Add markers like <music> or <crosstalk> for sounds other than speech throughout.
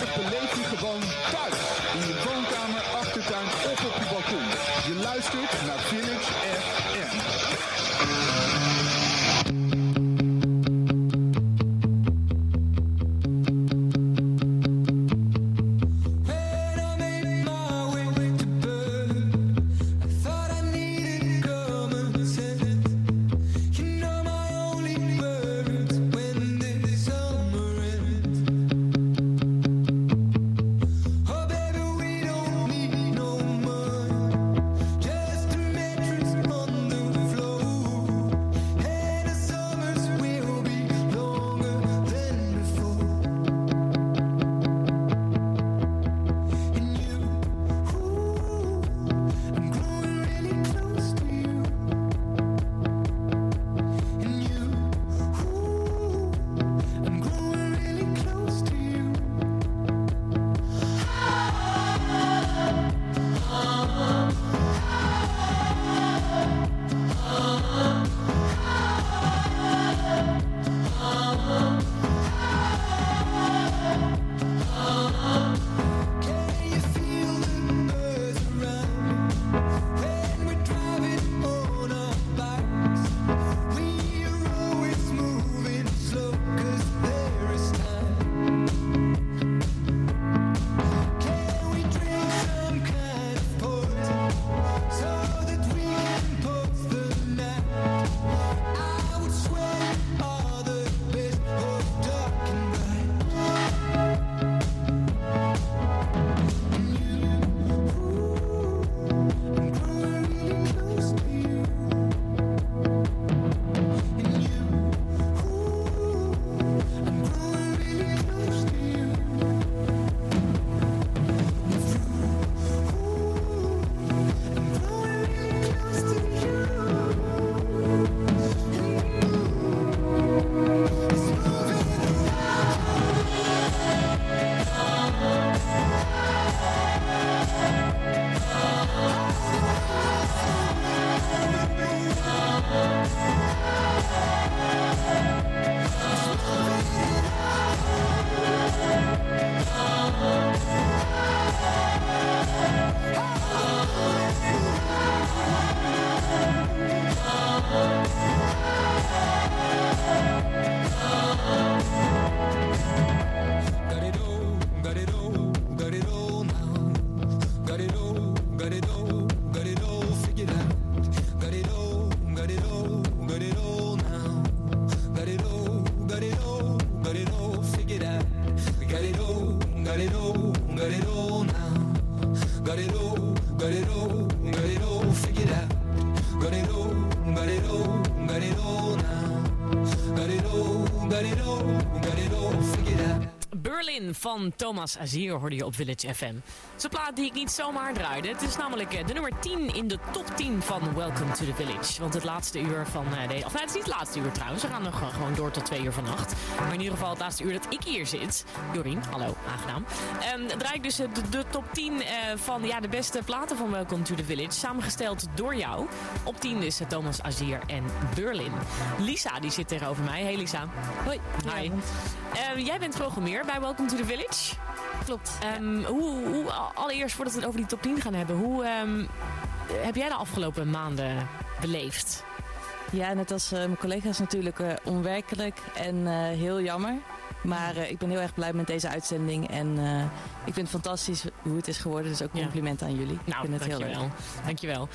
30 beleef je gewoon thuis. In je woonkamer, achtertuin of op je balkon. Je luistert van Thomas Azier hoorde je op Village FM. Het is een plaat die ik niet zomaar draaide. Het is namelijk eh, de nummer 10 in de top 10 van Welcome to the Village. Want het laatste uur van uh, de... Of het is niet het laatste uur trouwens. We gaan nog gewoon door tot twee uur vannacht. Maar in ieder geval het laatste uur dat ik hier zit. Jorien, hallo, aangenaam. Um, draai ik dus de, de top 10 uh, van ja, de beste platen van Welcome to the Village. Samengesteld door jou. Op 10 dus Thomas Azier en Berlin. Lisa, die zit tegenover mij. Hey Lisa. Hoi. Hi. Uh, jij bent programmeer bij Welcome to the Village. Klopt. Um, ja. hoe, hoe, allereerst, voordat we het over die top 10 gaan hebben, hoe heb jij de afgelopen maanden beleefd? Ja, net als uh, mijn collega's natuurlijk uh, onwerkelijk en uh, heel jammer. Maar ik ben heel erg blij met deze uitzending. En ik vind het fantastisch hoe het is geworden. Dus ook compliment ja. aan jullie. Nou, ik vind het dankjewel. heel leuk. Dankjewel.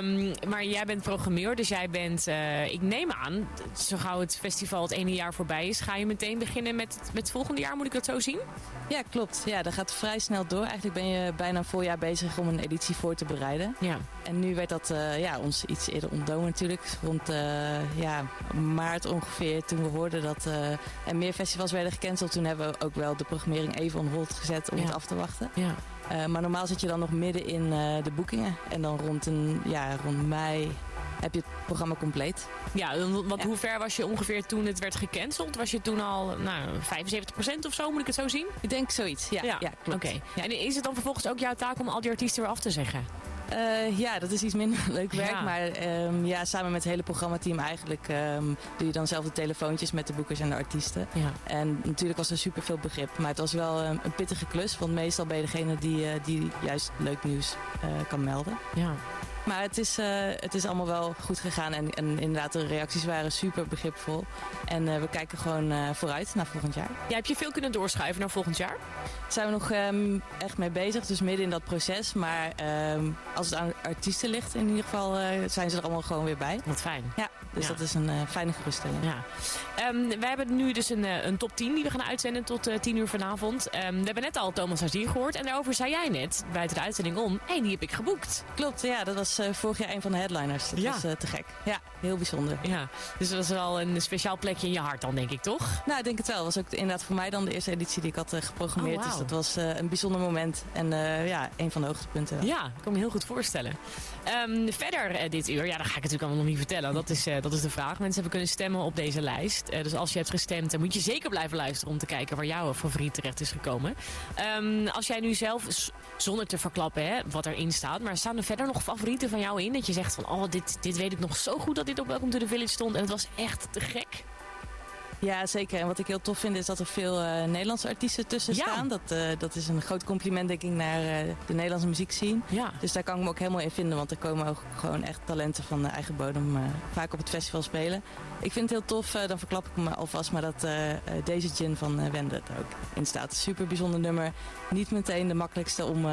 Um, maar jij bent programmeur, dus jij bent... Uh, ik neem aan, zo gauw het festival het ene jaar voorbij is... ga je meteen beginnen met, met het volgende jaar, moet ik dat zo zien? Ja, klopt. Ja, dat gaat vrij snel door. Eigenlijk ben je bijna een voorjaar bezig om een editie voor te bereiden. Ja. En nu werd dat ja, ons iets eerder ontdomen natuurlijk. Rond ja, maart ongeveer, toen we hoorden dat er meer festivals werden gecanceld... toen hebben we ook wel de programmering even on hold gezet om ja. het af te wachten. Ja. Uh, maar normaal zit je dan nog midden in uh, de boekingen. En dan rond, een, ja, rond mei heb je het programma compleet. Ja, want ja. hoe ver was je ongeveer toen het werd gecanceld? Was je toen al nou, 75% of zo, moet ik het zo zien? Ik denk zoiets, ja. ja. ja klopt. Oké. Okay. Ja. En is het dan vervolgens ook jouw taak om al die artiesten weer af te zeggen? Uh, ja, dat is iets minder <laughs> leuk werk. Ja. Maar ehm, ja, samen met het hele programmateam eigenlijk ehm, doe je dan zelf de telefoontjes met de boekers en de artiesten. Ja. En natuurlijk was er super veel begrip. Maar het was wel ehm, een pittige klus. Want meestal ben je degene die, eh, die juist leuk nieuws eh, kan melden. ja. Maar het is, eh, het is allemaal wel goed gegaan. En, en inderdaad, de reacties waren super begripvol. En eh, we kijken gewoon eh, vooruit naar volgend jaar. Ja, heb je veel kunnen doorschuiven naar volgend jaar? Daar zijn we nog ehm, echt mee bezig. Dus midden in dat proces. Maar ehm, als het aan artiesten ligt in ieder geval, zijn ze er allemaal gewoon weer bij. Wat fijn. Ja, dus Ja. dat is een eh, fijne geruststelling. Ja. Ehm, wij hebben nu dus een, eh, een top 10 die we gaan uitzenden tot eh 10 uur vanavond. Ehm, we hebben net al Thomas Azier gehoord. En daarover zei jij net, buiten de uitzending om, hé, hey, die heb ik geboekt. Klopt, ja, dat was vorig jaar een van de headliners. Dat Ja. was te gek. Ja, heel bijzonder. Ja, dus dat is wel een speciaal plekje in je hart dan, denk ik, toch? Nou, ik denk het wel. Het was ook inderdaad voor mij dan de eerste editie die ik had geprogrammeerd. Oh. Dus dat was een bijzonder moment. En ja, een van de hoogtepunten. Ja, ik kan me heel goed voorstellen. Ehm, verder dit uur, ja, dat ga ik natuurlijk allemaal nog niet vertellen. Dat is, dat is de vraag. Mensen hebben kunnen stemmen op deze lijst. Eh, dus als je hebt gestemd, dan moet je zeker blijven luisteren om te kijken waar jouw favoriet terecht is gekomen. Ehm, als jij nu zelf, zonder te verklappen hè, wat erin staat, maar staan er verder nog favorieten van jou in? Dat je zegt van, oh, dit, dit weet ik nog zo goed dat dit op Welcome to the Village stond. En het was echt te gek. Ja, zeker. En wat ik heel tof vind is dat er veel eh, Nederlandse artiesten tussen Ja. staan. Dat, eh, dat is een groot compliment denk ik naar eh, de Nederlandse muziekscene. Ja. Dus daar kan ik me ook helemaal in vinden. Want er komen ook gewoon echt talenten van de eigen bodem vaak op het festival spelen. Ik vind het heel tof, dan verklap ik me alvast, maar dat deze gin van Wende er ook in staat. Super bijzonder nummer. Niet meteen de makkelijkste om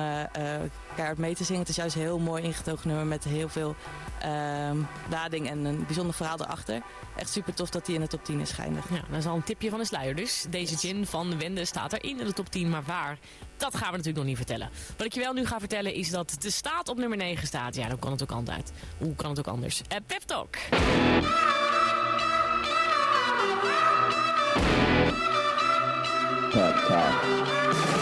keihard mee te zingen. Het is juist een heel mooi ingetogen nummer met heel veel ehm, lading en een bijzonder verhaal erachter. Echt super tof dat hij in de top 10 is geëindigd. Ja, dat is al een tipje van de sluier dus. Deze gin van Wende staat erin in de top 10, maar waar? Dat gaan we natuurlijk nog niet vertellen. Wat ik je wel nu ga vertellen is dat de staat op nummer 9 staat. Ja, dan kan het ook altijd. Hoe kan het ook anders? Eh Pep Talk. Pep Talk.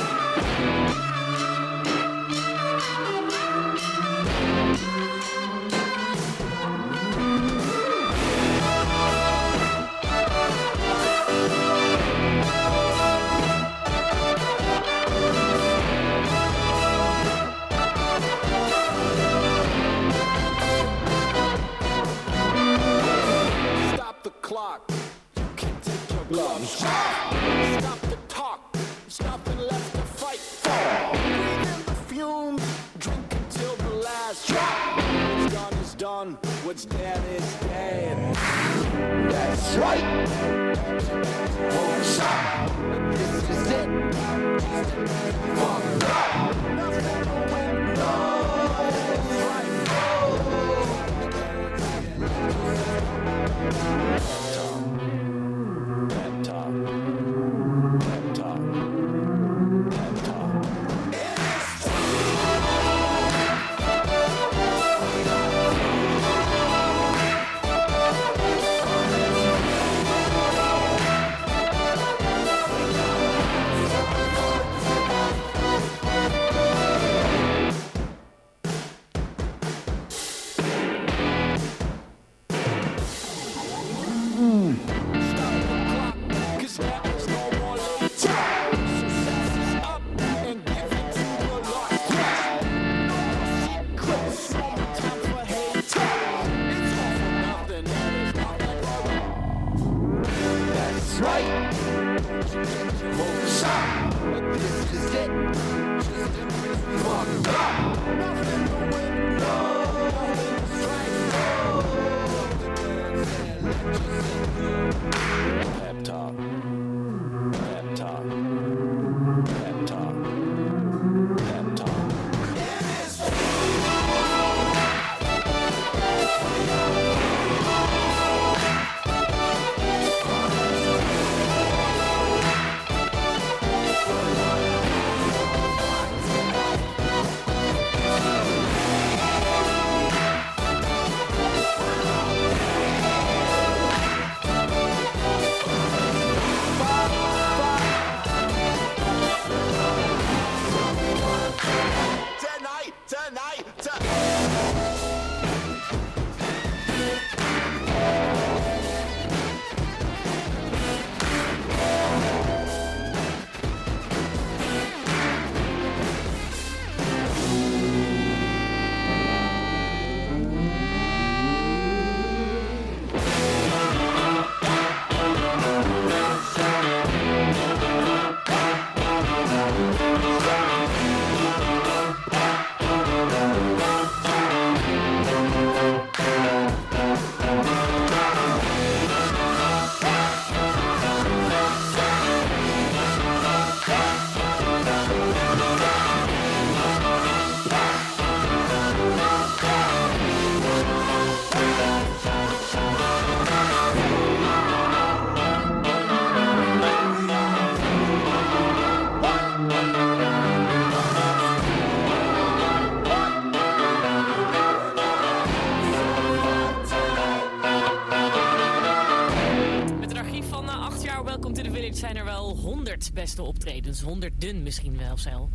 100 beste optredens. 100 dun misschien wel zelf.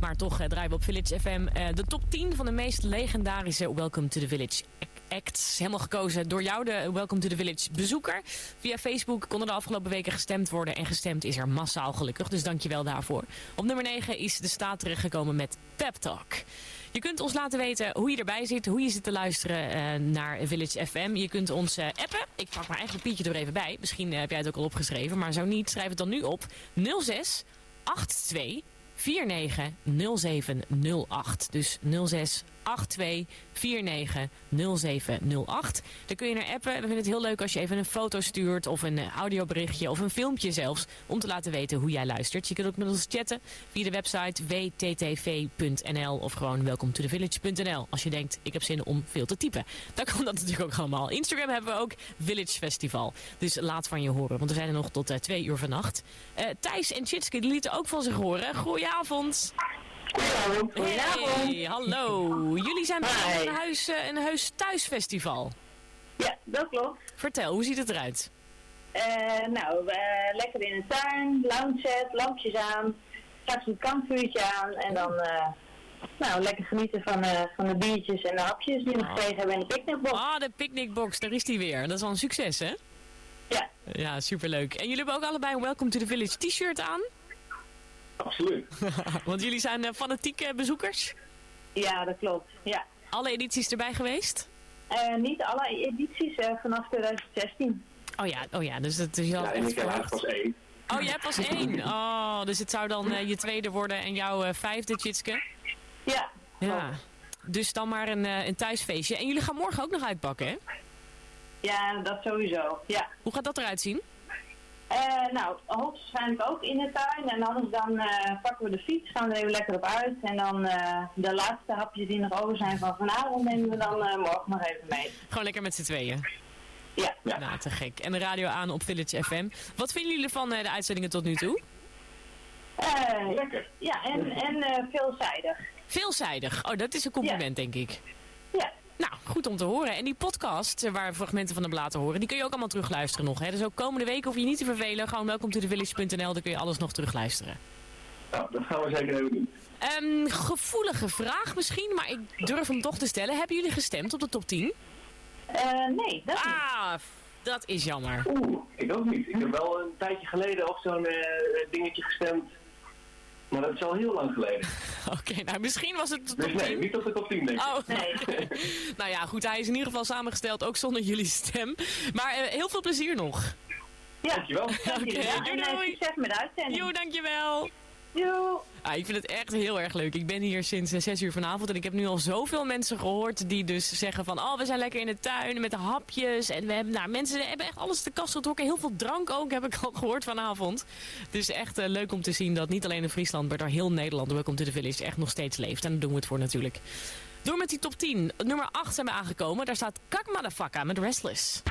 Maar toch eh, draaien we op Village FM eh, de top 10 van de meest legendarische Welcome to the Village acts. Helemaal gekozen door jou, de Welcome to the Village bezoeker. Via Facebook konden de afgelopen weken gestemd worden. En gestemd is er massaal gelukkig, dus dankjewel daarvoor. Op nummer 9 is de staat terechtgekomen met Pep Talk. Je kunt ons laten weten hoe je erbij zit, hoe je zit te luisteren eh, naar Village FM. Je kunt ons eh, appen. Ik pak mijn eigen Pietje er even bij. Misschien eh, heb jij het ook al opgeschreven, maar zo niet, schrijf het dan nu op. 06 82 490708. Dus 06 82 49 0708. Daar kun je naar appen. We vinden het heel leuk als je even een foto stuurt of een eh, audioberichtje of een filmpje zelfs. Om te laten weten hoe jij luistert. Je kunt ook met ons chatten via de website wttv.nl of gewoon welcometothevillage.nl. Als je denkt, ik heb zin om veel te typen. Dan kan dat natuurlijk ook allemaal. Instagram hebben we ook Village Festival. Dus laat van je horen, want we zijn er nog tot uh, twee uur vannacht. Uh, Thijs en Chitske lieten ook van zich horen. Goedenavond. Goedenavond. Hey, hallo. Jullie zijn bij een huis, uh, een huis thuisfestival. Ja, dat klopt. Vertel, hoe ziet het eruit? Uh, nou, uh, lekker in de tuin, lounge set, lampjes aan, straks een kampvuurtje aan en dan nou, lekker genieten van, van de biertjes en de hapjes die we oh. gekregen hebben in de picknickbox. Ah, de picknickbox, daar is die weer. Dat is al een succes, hè? Ja. Ja, superleuk. En jullie hebben ook allebei een Welcome to the Village t-shirt aan? Absoluut. <laughs> Want jullie zijn uh, fanatieke bezoekers? Ja, dat klopt. Ja. Alle edities erbij geweest? Uh, niet alle edities, uh, vanaf 2016. Oh ja, oh ja dus het is al Ja, en ik heb pas één. Oh, jij hebt pas <laughs> één? Oh, dus het zou dan je tweede worden en jouw vijfde, Tjitske? Ja. Ja. Dus dan maar een, een thuisfeestje. En jullie gaan morgen ook nog uitpakken, hè? Ja, dat sowieso, ja. Hoe gaat dat eruit zien? Uh, nou, hoogstwaarschijnlijk ook in de tuin. En anders dan uh, pakken we de fiets, gaan we er even lekker op uit. En dan uh, de laatste hapjes die nog over zijn van vanavond nemen we dan morgen nog even mee. Gewoon lekker met z'n tweeën? Ja. ja. Nou, te gek. En de radio aan op Village FM. Wat vinden jullie van de uitzendingen tot nu toe? lekker. Ja, en, en veelzijdig. Veelzijdig? Oh, dat is een compliment, ja. denk ik. Ja. Nou, goed om te horen. En die podcast, waar fragmenten van de bladen horen, die kun je ook allemaal terugluisteren nog. Hè? Dus ook komende week hoef je niet te vervelen. Gewoon welkom to thevillage.nl, daar kun je alles nog terugluisteren. Nou, dat gaan we zeker even doen. Um, gevoelige vraag misschien, maar ik durf hem toch te stellen. Hebben jullie gestemd op de top 10? Uh, nee, dat ah, niet. dat is jammer. Oeh, ik ook niet. Ik heb wel een tijdje geleden op zo'n uh, dingetje gestemd. Maar dat is al heel lang geleden. <laughs> Oké, okay, nou misschien was het top dus nee, 10. niet op de top 10 denk ik. Oh, nee. <laughs> nou ja, goed, hij is in ieder geval samengesteld, ook zonder jullie stem. Maar uh, heel veel plezier nog. Ja, dankjewel. <laughs> Oké, okay, doei doei. Succes met uitzending. Jo, dankjewel. Ah, ik vind het echt heel erg leuk. Ik ben hier sinds uh, 6 uur vanavond en ik heb nu al zoveel mensen gehoord die dus zeggen van... Oh, we zijn lekker in de tuin met de hapjes en we hebben... Nou, mensen hebben echt alles te kast getrokken. Heel veel drank ook, heb ik al gehoord vanavond. Dus echt uh, leuk om te zien dat niet alleen in Friesland, maar door heel Nederland... Welcome to the Village echt nog steeds leeft. En daar doen we het voor natuurlijk. Door met die top 10. Nummer 8 zijn we aangekomen. Daar staat Kak met Restless.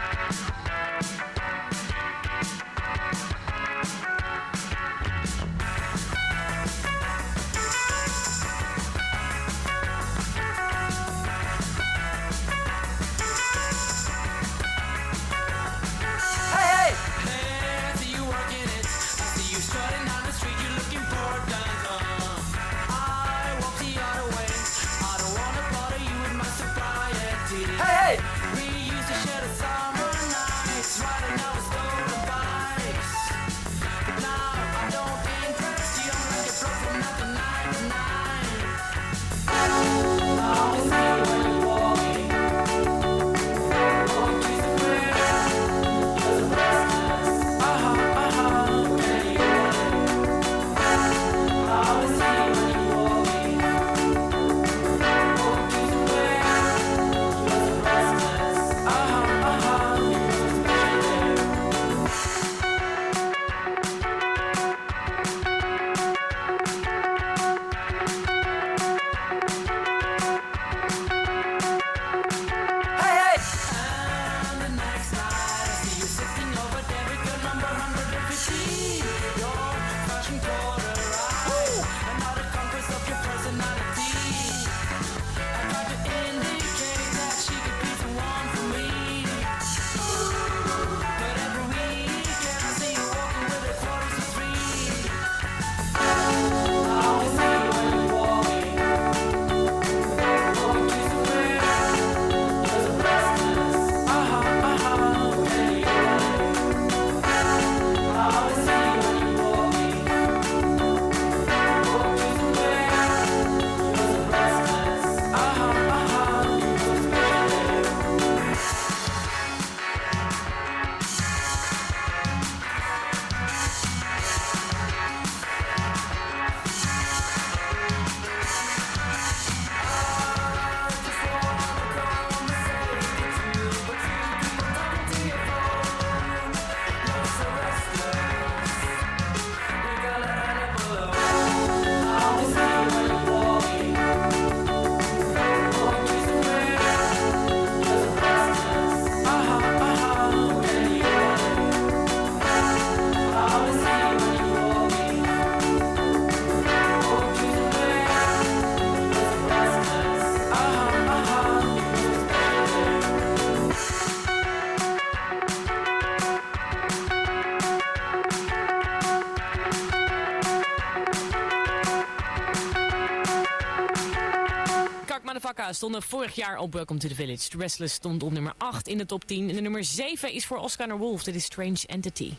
Stonden vorig jaar op Welcome to the Village. The Restless stond op nummer 8 in de top 10. En de nummer 7 is voor Oscar Wolf. Dit is Strange Entity.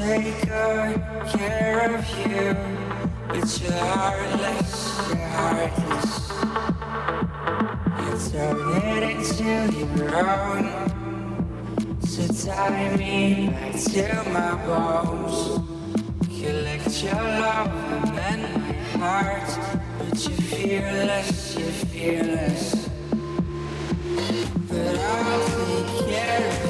Take good care of you. But you're heartless, you're heartless. You turn it into your own. So tie me back to my bones. Collect your love and my heart. But you're fearless, you're fearless. But I'll take care of your mind.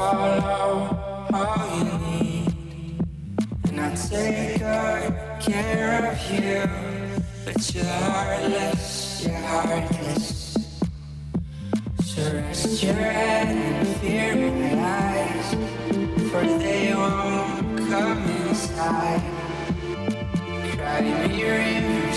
follow all you need. And I take good care of you. But you're heartless, you're heartless. So rest your head and fear my eyes. For they won't come inside. Cry me river,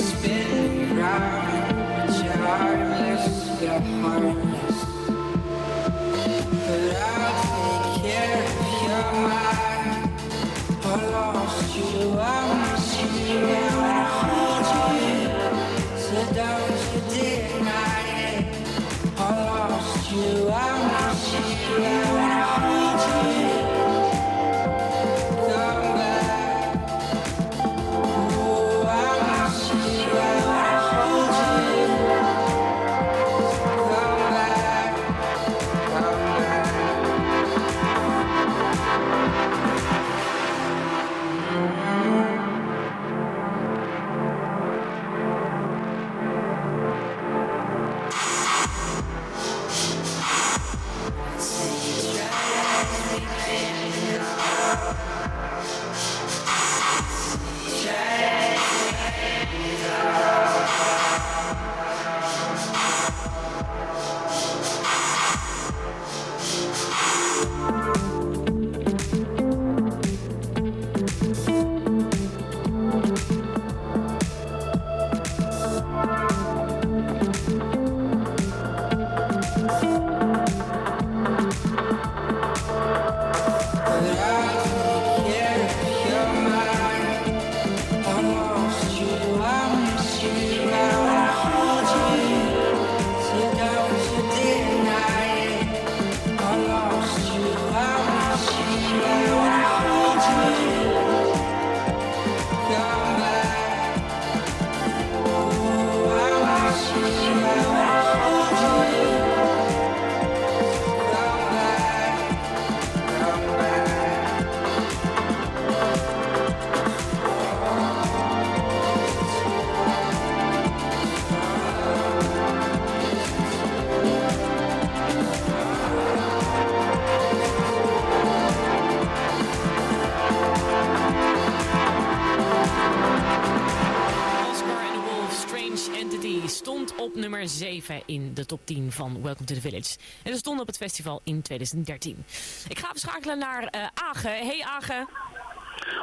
in de top 10 van Welcome to the Village. En ze stond op het festival in 2013. Ik ga verschakelen naar eh Age. Hey Age.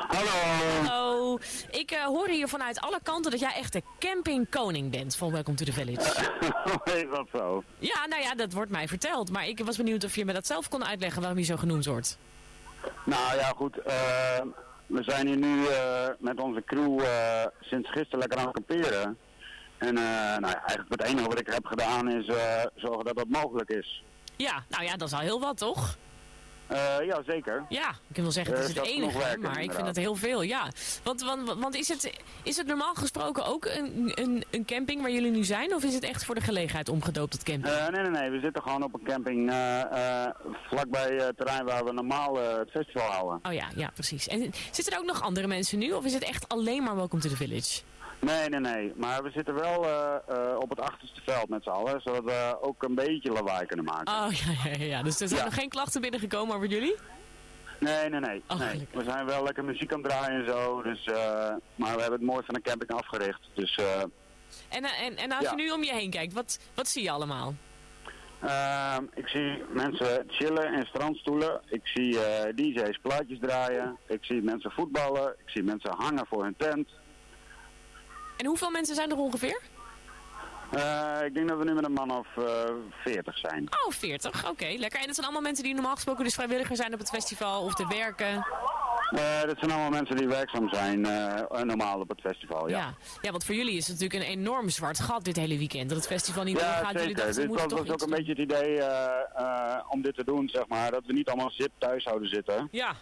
Hallo. Hallo. Ik eh, hoor hier vanuit alle kanten dat jij echt de campingkoning bent van Welcome to the Village. <laughs> Is dat zo? Ja, nou ja, dat wordt mij verteld. Maar ik was benieuwd of je me dat zelf kon uitleggen waarom je zo genoemd wordt. Nou ja, goed. eh, we zijn hier nu met onze crew sinds gisteren lekker aan het kamperen. En eh, nou ja, eigenlijk het enige wat ik heb gedaan is eh, zorgen dat dat mogelijk is. Ja, nou ja, dat is al heel wat, toch? Eh, ja, zeker. Ja, ik wel zeggen, het is het enige, maar ik vind het heel veel, ja. Want, want, want is, het, is het normaal gesproken ook een, een, een camping waar jullie nu zijn? Of is het echt voor de gelegenheid omgedoopt, het camping? Nee, nee, nee. We zitten gewoon op een camping vlakbij het terrein waar we normaal het festival houden. Oh ja, ja, precies. En zitten er ook nog andere mensen nu? Of is het echt alleen maar Welcome to the Village? Nee, nee, nee. Maar we zitten wel eh, eh, op het achterste veld met z'n allen, zodat we ook een beetje lawaai kunnen maken. Oh ja, ja, ja. Dus er zijn Ja. nog geen klachten binnengekomen over jullie? Nee, nee, nee. Oh, nee. We zijn wel lekker muziek aan het draaien en zo, dus, eh, maar we hebben het mooi van de camping afgericht. Dus En, en, en als Ja. je nu om je heen kijkt, wat, wat zie je allemaal? eh, ik zie mensen chillen in strandstoelen. Ik zie DJ's plaatjes draaien. Ik zie mensen voetballen. Ik zie mensen hangen voor hun tent. En hoeveel mensen zijn er ongeveer? Eh, ik denk dat we nu met een man of eh 40 zijn. Oh, 40. Oké, lekker. En dat zijn allemaal mensen die normaal gesproken dus vrijwilliger zijn op het festival of te werken. Eh, dat zijn allemaal mensen die werkzaam zijn, normaal op het festival, ja. Ja. ja, want voor jullie is het natuurlijk een enorm zwart gat dit hele weekend. Dat het festival niet Ja, doorgaat. Jullie dachten, Dit moeten was, ook een beetje het idee om dit te doen, zeg maar. Dat we niet allemaal zip thuis zouden zitten. Ja.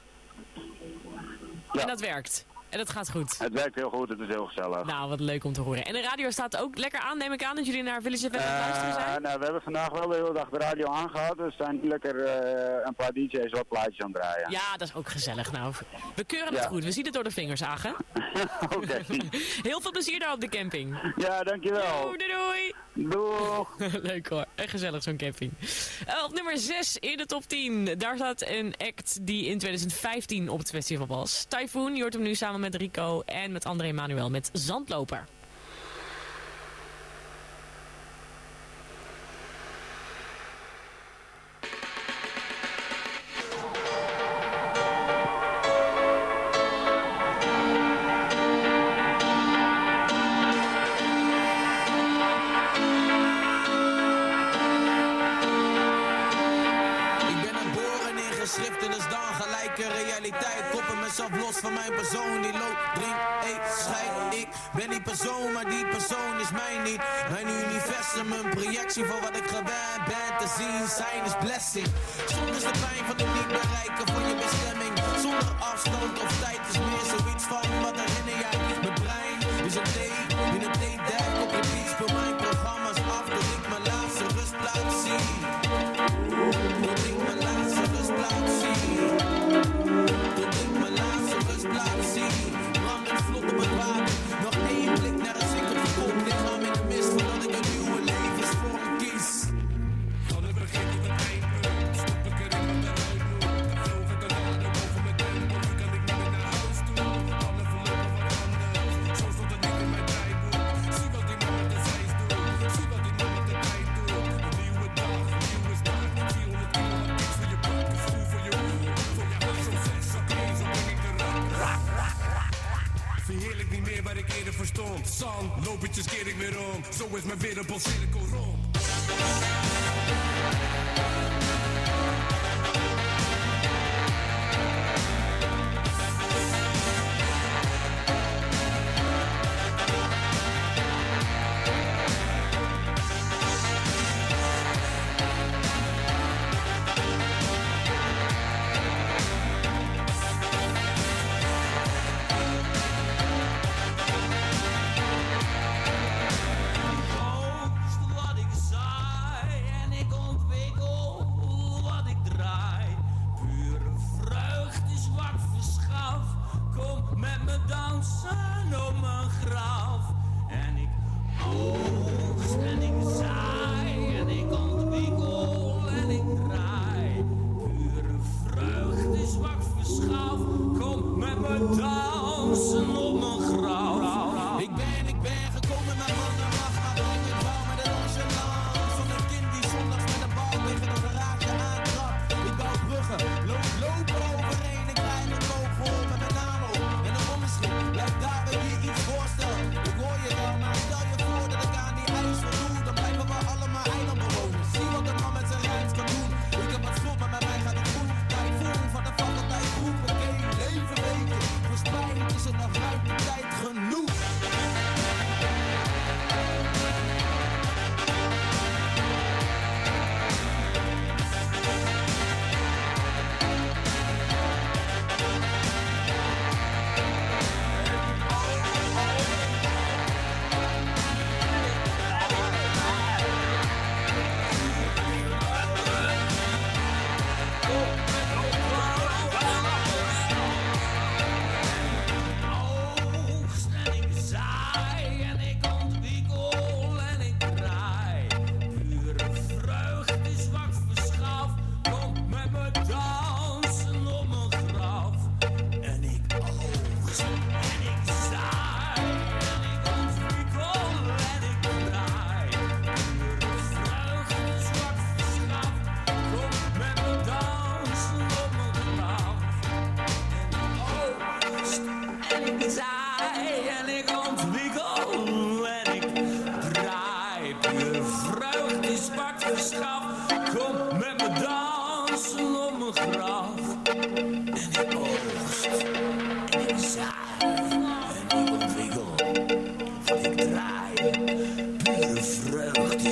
Ja. En dat werkt. En dat gaat goed. Het werkt heel goed, het is heel gezellig. Nou, wat leuk om te horen. En de radio staat ook lekker aan, neem ik aan, dat jullie naar Village FM aan het luisteren Eh, zijn? nou, we hebben vandaag wel de hele dag de radio aangehad. Dus er zijn lekker eh, een paar DJ's wat plaatjes aan het draaien. Ja, dat is ook gezellig. Nou, we keuren het Ja. goed. We zien het door de vingers, Agen. <laughs> <laughs> Oké. Heel veel plezier daar op de camping. Ja, dankjewel. Doei, doei, Doeg. <laughs> Leuk hoor. Echt gezellig zo'n camping. Eh, op nummer 6 in de top 10. Daar staat een act die in 2015 op het festival was. Typhoon, je hoort hem nu samen met Rico en met André Manuel met Zandloper.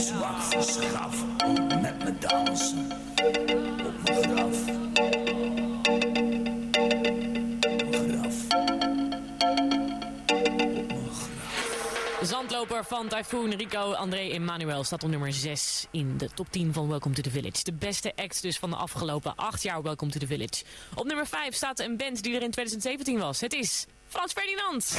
Zwak verschaf. Kom met me dansen op mijn graf. Zandloper van Typhoon, Rico, André Emmanuel staat op nummer 6 in de top 10 van Welcome to the Village. De beste act dus van de afgelopen 8 jaar Welcome to the Village. Op nummer 5 staat een band die er in 2017 was. Het is Frans Ferdinand.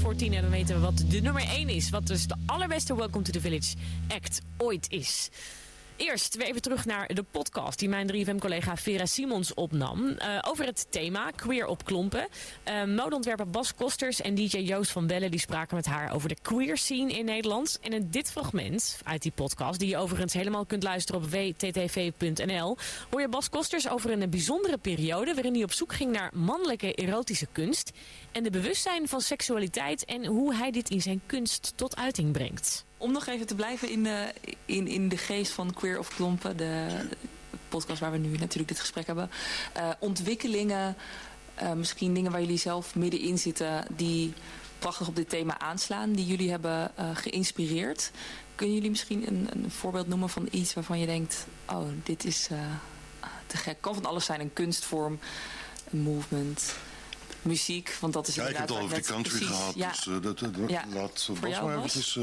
Voor 10 en dan weten we wat de nummer 1 is. Wat dus de allerbeste Welcome to the Village act ooit is. Eerst weer even terug naar de podcast die mijn 3FM-collega Vera Simons opnam. eh, over het thema queer op klompen. Eh, modeontwerper Bas Kosters en DJ Joost van Bellen die spraken met haar over de queer scene in Nederland. En in dit fragment uit die podcast, die je overigens helemaal kunt luisteren op wttv.nl, hoor je Bas Kosters over een bijzondere periode waarin hij op zoek ging naar mannelijke erotische kunst en de bewustzijn van seksualiteit en hoe hij dit in zijn kunst tot uiting brengt. Om nog even te blijven in de, in, in de geest van Queer of Klompen, de podcast waar we nu natuurlijk dit gesprek hebben. eh, ontwikkelingen, eh, misschien dingen waar jullie zelf middenin zitten, die prachtig op dit thema aanslaan, die jullie hebben eh, geïnspireerd. Kunnen jullie misschien een, een voorbeeld noemen van iets waarvan je denkt, oh, dit is te gek. Kan van alles zijn, een kunstvorm, een movement, muziek, want dat is Ja, ik heb het al over die net country precies- gehad, ja. dus eh, dat, dat, Ja. Bas jou, maar Bas? eventjes... eh,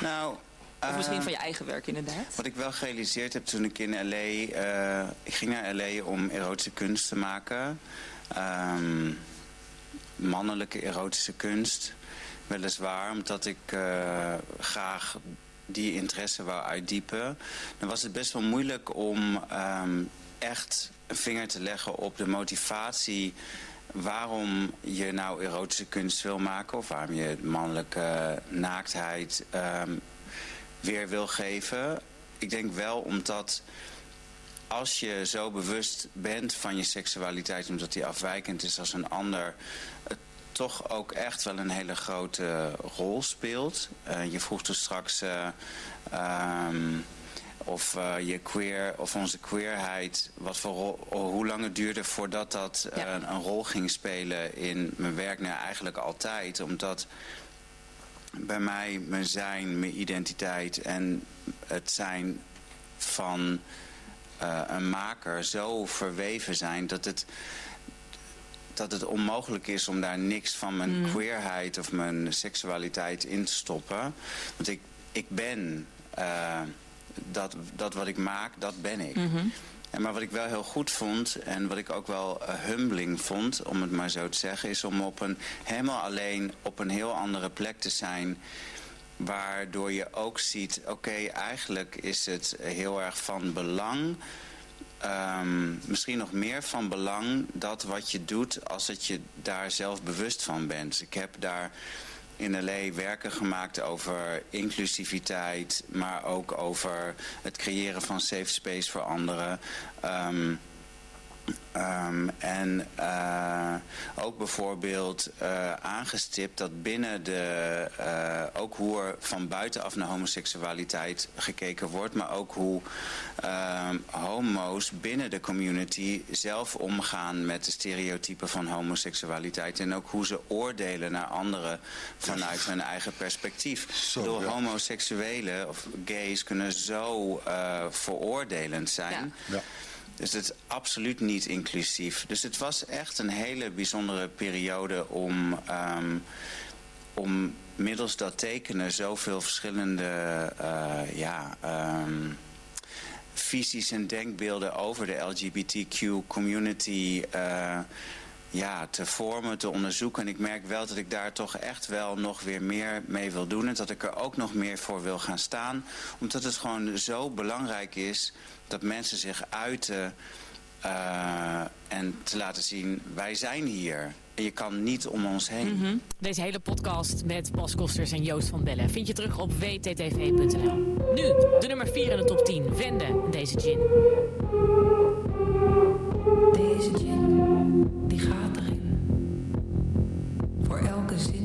Nou, Of misschien eh, van je eigen werk inderdaad. Wat ik wel gerealiseerd heb toen ik in L.A. eh, ik ging naar L.A. om erotische kunst te maken. Ehm, mannelijke erotische kunst. Weliswaar, omdat ik eh, graag die interesse wou uitdiepen. Dan was het best wel moeilijk om ehm, echt een vinger te leggen op de motivatie waarom je nou erotische kunst wil maken of waarom je mannelijke naaktheid ehm, weer wil geven. Ik denk wel omdat als je zo bewust bent van je seksualiteit, omdat die afwijkend is als een ander, het toch ook echt wel een hele grote rol speelt. Eh, je vroeg toen straks eh, ehm, of eh, je queer of onze queerheid, wat voor rol, hoe lang het duurde voordat dat eh, een rol ging spelen in mijn werk. Nou, eigenlijk altijd, omdat bij mij mijn zijn, mijn identiteit en het zijn van eh, een maker zo verweven zijn dat het, dat het onmogelijk is om daar niks van mijn Mm. queerheid of mijn seksualiteit in te stoppen. Want ik, ik ben dat, dat wat ik maak, dat ben ik. Mhm. En maar wat ik wel heel goed vond en wat ik ook wel eh, humbling vond, om het maar zo te zeggen, is om op een helemaal alleen op een heel andere plek te zijn. Waardoor je ook ziet, oké, eigenlijk is het heel erg van belang. ehm, misschien nog meer van belang dat wat je doet als dat je daar zelf bewust van bent. Ik heb daar in LA werken gemaakt over inclusiviteit, maar ook over het creëren van safe space voor anderen. Ehm, ehm, en eh, ook bijvoorbeeld eh, aangestipt dat binnen de, eh, ook hoe er van buitenaf naar homoseksualiteit gekeken wordt, maar ook hoe ehm, homo's binnen de community zelf omgaan met de stereotypen van homoseksualiteit en ook hoe ze oordelen naar anderen vanuit hun eigen perspectief. Zo, Door ja. homoseksuelen of gays kunnen zo eh, veroordelend zijn. Ja. Dus het is absoluut niet inclusief. Dus het was echt een hele bijzondere periode om, ehm, om middels dat tekenen zoveel verschillende eh, ja, ehm, visies en denkbeelden over de LGBTQ community eh, ja, te vormen, te onderzoeken. En ik merk wel dat ik daar toch echt wel nog weer meer mee wil doen. En dat ik er ook nog meer voor wil gaan staan. Omdat het gewoon zo belangrijk is dat mensen zich uiten. eh, en te laten zien, wij zijn hier. En je kan niet om ons heen. Mhm. Deze hele podcast met Bas Kosters en Joost van Bellen vind je terug op wttv.nl. Nu, de nummer 4 in de top 10. Wende en deze gin. Deze gin, die gaat erin. Voor elke zin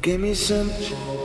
Give me some.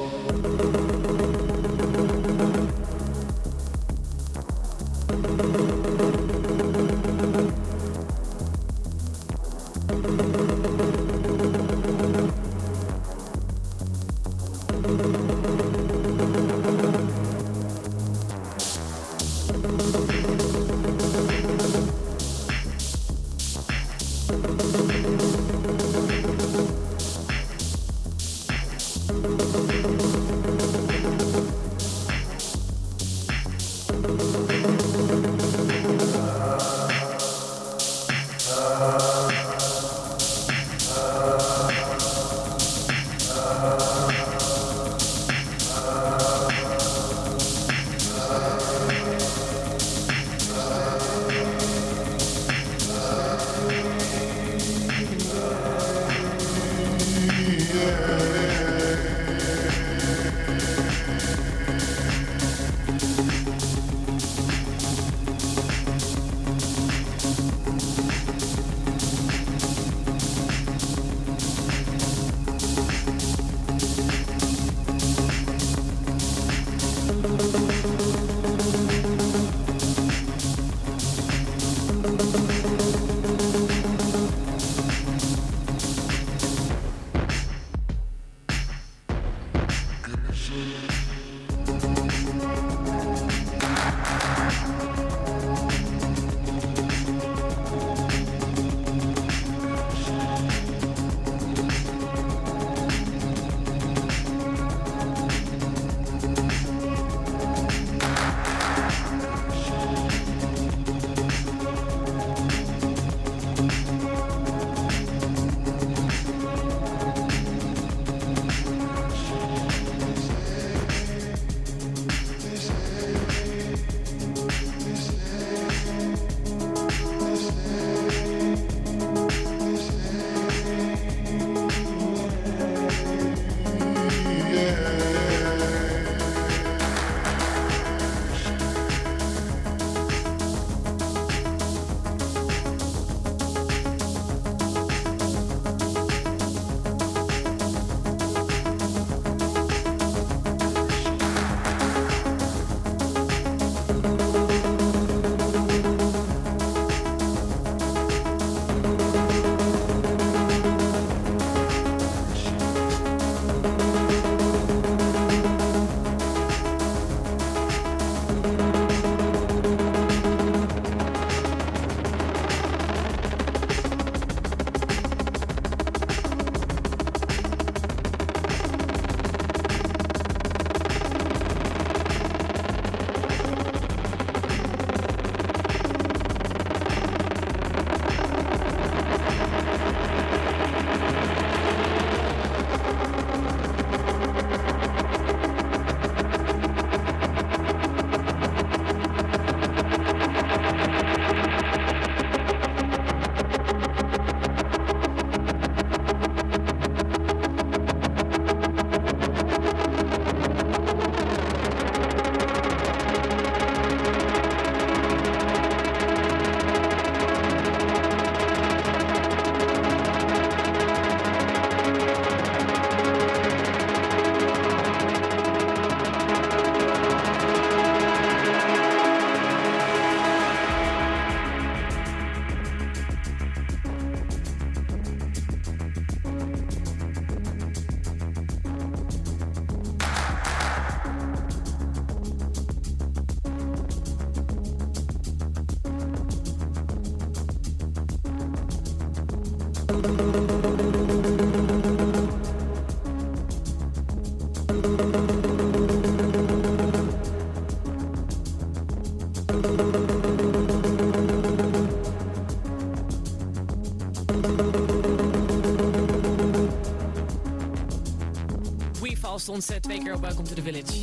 Stond ze twee keer op Welcome to the Village.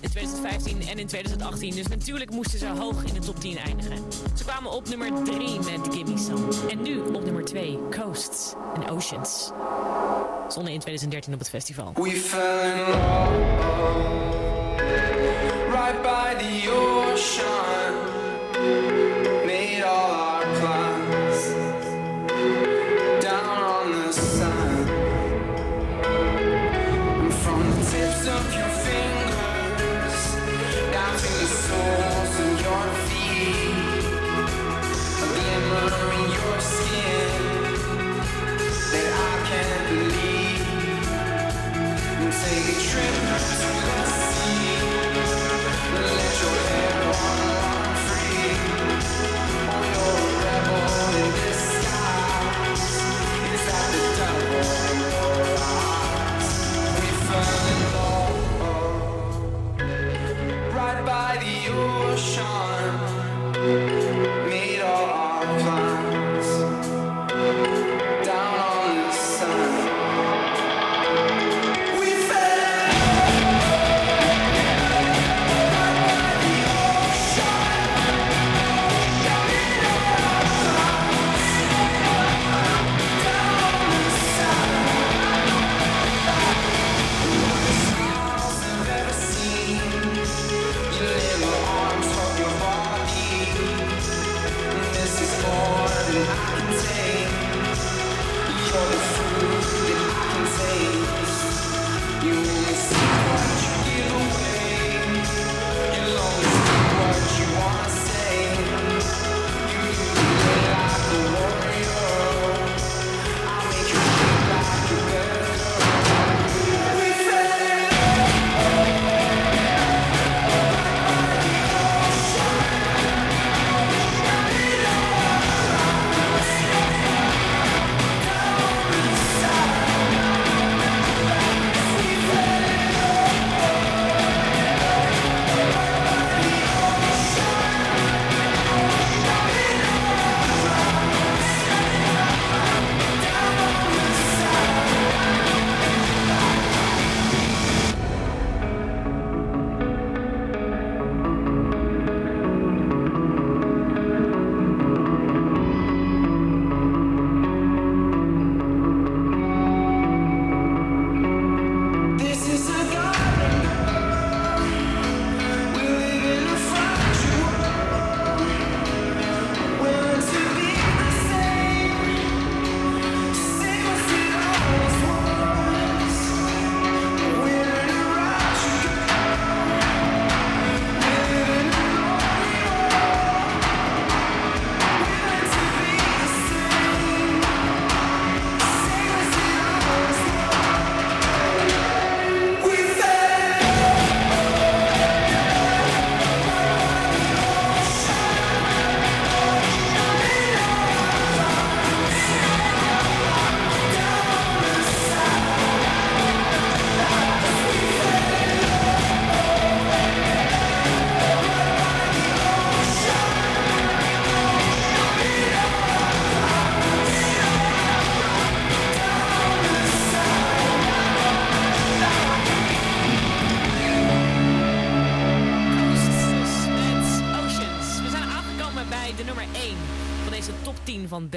in 2015 en in 2018. Dus natuurlijk moesten ze hoog in de top 10 eindigen. Ze kwamen op nummer 3 met Gimme Some. En nu op nummer 2, Coasts and Oceans. Stonden in 2013 op het festival. We right by the ocean.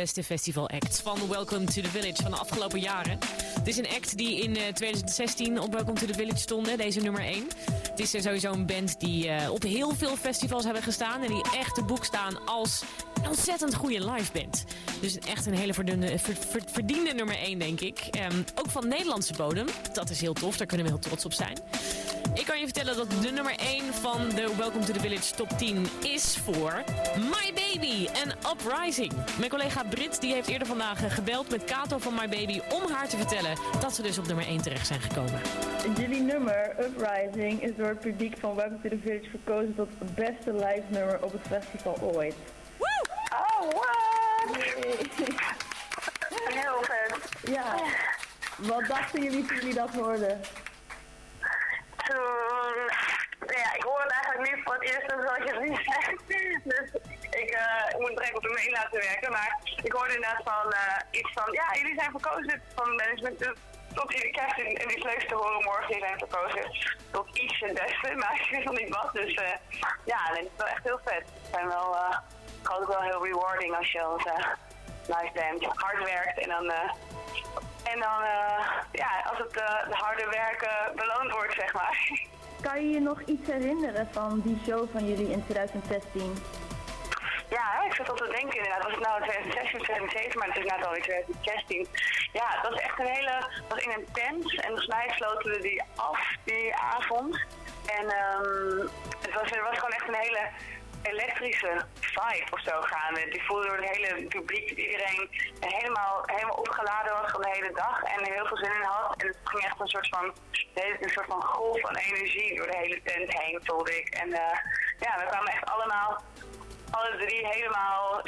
Beste festival acts van Welcome to the Village van de afgelopen jaren. Het is een act die in eh, 2016 op Welcome to the Village stond, deze nummer 1. Het is eh, sowieso een band die eh, op heel veel festivals hebben gestaan en die echt te boek staan als een ontzettend goede live band. Dus echt een hele verdiende, ver- ver- verdiende nummer 1, denk ik. Ehm, ook van Nederlandse bodem. Dat is heel tof, daar kunnen we heel trots op zijn. Ik kan je vertellen dat de nummer 1 van de Welcome to the Village top 10 is voor My Baby en Uprising. Mijn collega Brit die heeft eerder vandaag eh, gebeld met Kato van My Baby om haar te vertellen dat ze dus op nummer 1 terecht zijn gekomen. Jullie nummer, Uprising, is door het publiek van Welcome to the Village verkozen tot het beste live nummer op het festival ooit. Oh, what? Heel vet. Ja. Wat dachten jullie toen jullie dat hoorden? Toen, ja, ik hoor het eigenlijk nu voor het eerst zoals je het nu zegt. Dus ik, eh, ik moet direct op de mail laten werken. Maar ik hoorde inderdaad van eh, iets van, ja, jullie zijn verkozen van management. Dus tot die, ik krijg die, die leukste te horen morgen, die zijn verkozen tot iets het beste, <laughs> maar ik weet nog niet wat. Dus eh, ja, het is wel echt heel vet. Het zijn wel, eh ook wel heel rewarding als je als eh, live band hard werkt en dan... eh, en dan, eh, ja, als het eh, de harde werken beloond wordt, zeg maar. <laughs> Kan je je nog iets herinneren van die show van jullie in 2016? Ja, ik zat al te denken inderdaad. Was het nou 2016 of 2017, maar het is net alweer 2016. Ja, het was echt een hele... Het was in een tent en volgens mij sloten we die af die avond. En ehm het was, er was gewoon echt een hele elektrische vibe of zo gaande. Die voelde door het hele publiek iedereen helemaal, helemaal opgeladen was van de hele dag en heel veel zin in had. En het ging echt een soort van, een soort van golf van energie door de hele tent heen, voelde ik. En eh, ja, we kwamen echt allemaal alle drie helemaal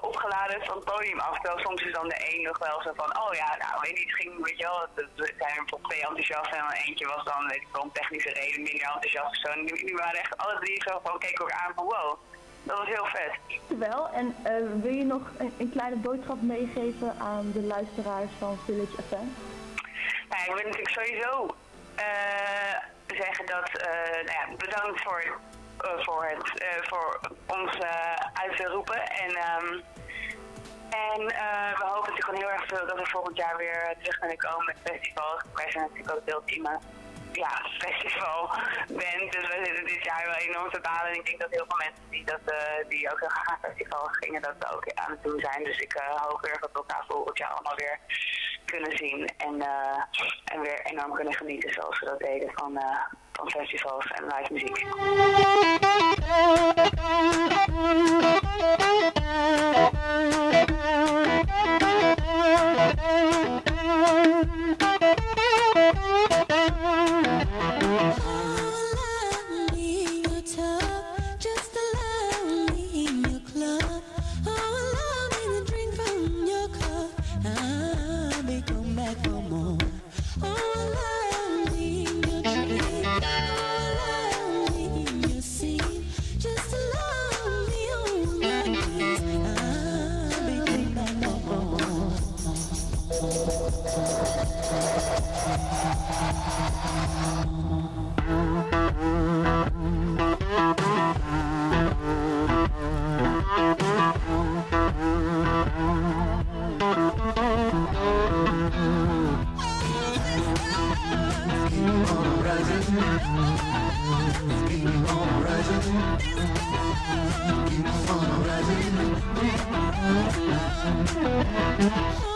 opgeladen van het podium af. Terwijl soms is dan de een nog wel zo van, oh ja, nou weet niet, het ging, weet je wel, het zijn er twee enthousiast en dan eentje was dan, weet ik wel, om technische reden minder enthousiast of zo. En die waren echt alle drie zo van, keken elkaar aan van, wow, dat was heel vet. Wel, en eh, wil je nog een, een kleine boodschap meegeven aan de luisteraars van Village FM? Nou, ik wil natuurlijk sowieso eh, zeggen dat, eh, nou ja, bedankt voor, voor, het, eh, voor ons eh, uit te roepen. En, ehm, en eh, we hopen natuurlijk heel erg veel dat we volgend jaar weer terug kunnen komen met festivals. Wij zijn natuurlijk ook deelteam ja, festival band. Dus we zitten dit jaar wel enorm te balen. En ik denk dat heel veel mensen die, dat, eh, die ook heel graag naar festivals gingen, dat ook aan het doen zijn. Dus ik eh, hoop heel erg dat we elkaar volgend jaar allemaal weer kunnen zien. En, eh, en weer enorm kunnen genieten zoals we dat deden van, eh, van festivals en live muziek. Oh, I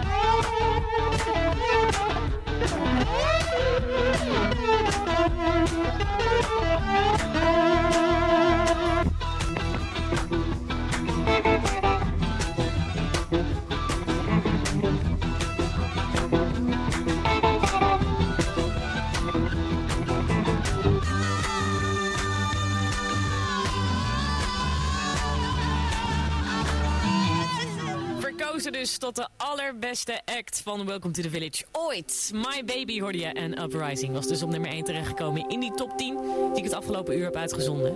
Verkozen dus tot de allerbeste act van Welcome to the Village ooit. My Baby hoorde je en Uprising was dus op nummer 1 terechtgekomen in die top 10 die ik het afgelopen uur heb uitgezonden.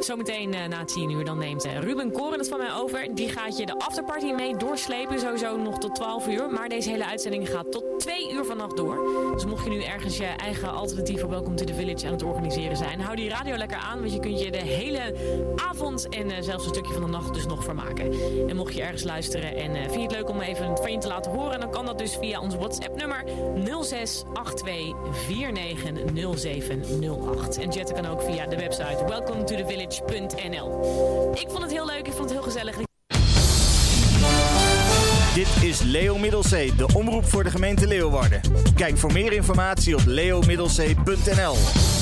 Zometeen uh, na 10 uur dan neemt uh, Ruben Koren het van mij over. Die gaat je de afterparty mee doorslepen, sowieso nog tot 12 uur. Maar deze hele uitzending gaat tot 2 uur vannacht door. Dus mocht je nu ergens je eigen alternatief voor Welcome to the Village aan het organiseren zijn, hou die radio lekker aan, want je kunt je de hele avond en uh, zelfs een stukje van de nacht dus nog vermaken. En mocht je ergens luisteren en vind je het leuk om even van te laten horen, dan kan dat dus via ons WhatsApp nummer 0682490708. En chatten kan ook via de website welcometothevillage.nl. Ik vond het heel leuk, ik vond het heel gezellig. Dit is Leo Middelzee, de omroep voor de gemeente Leeuwarden. Kijk voor meer informatie op leomiddelzee.nl.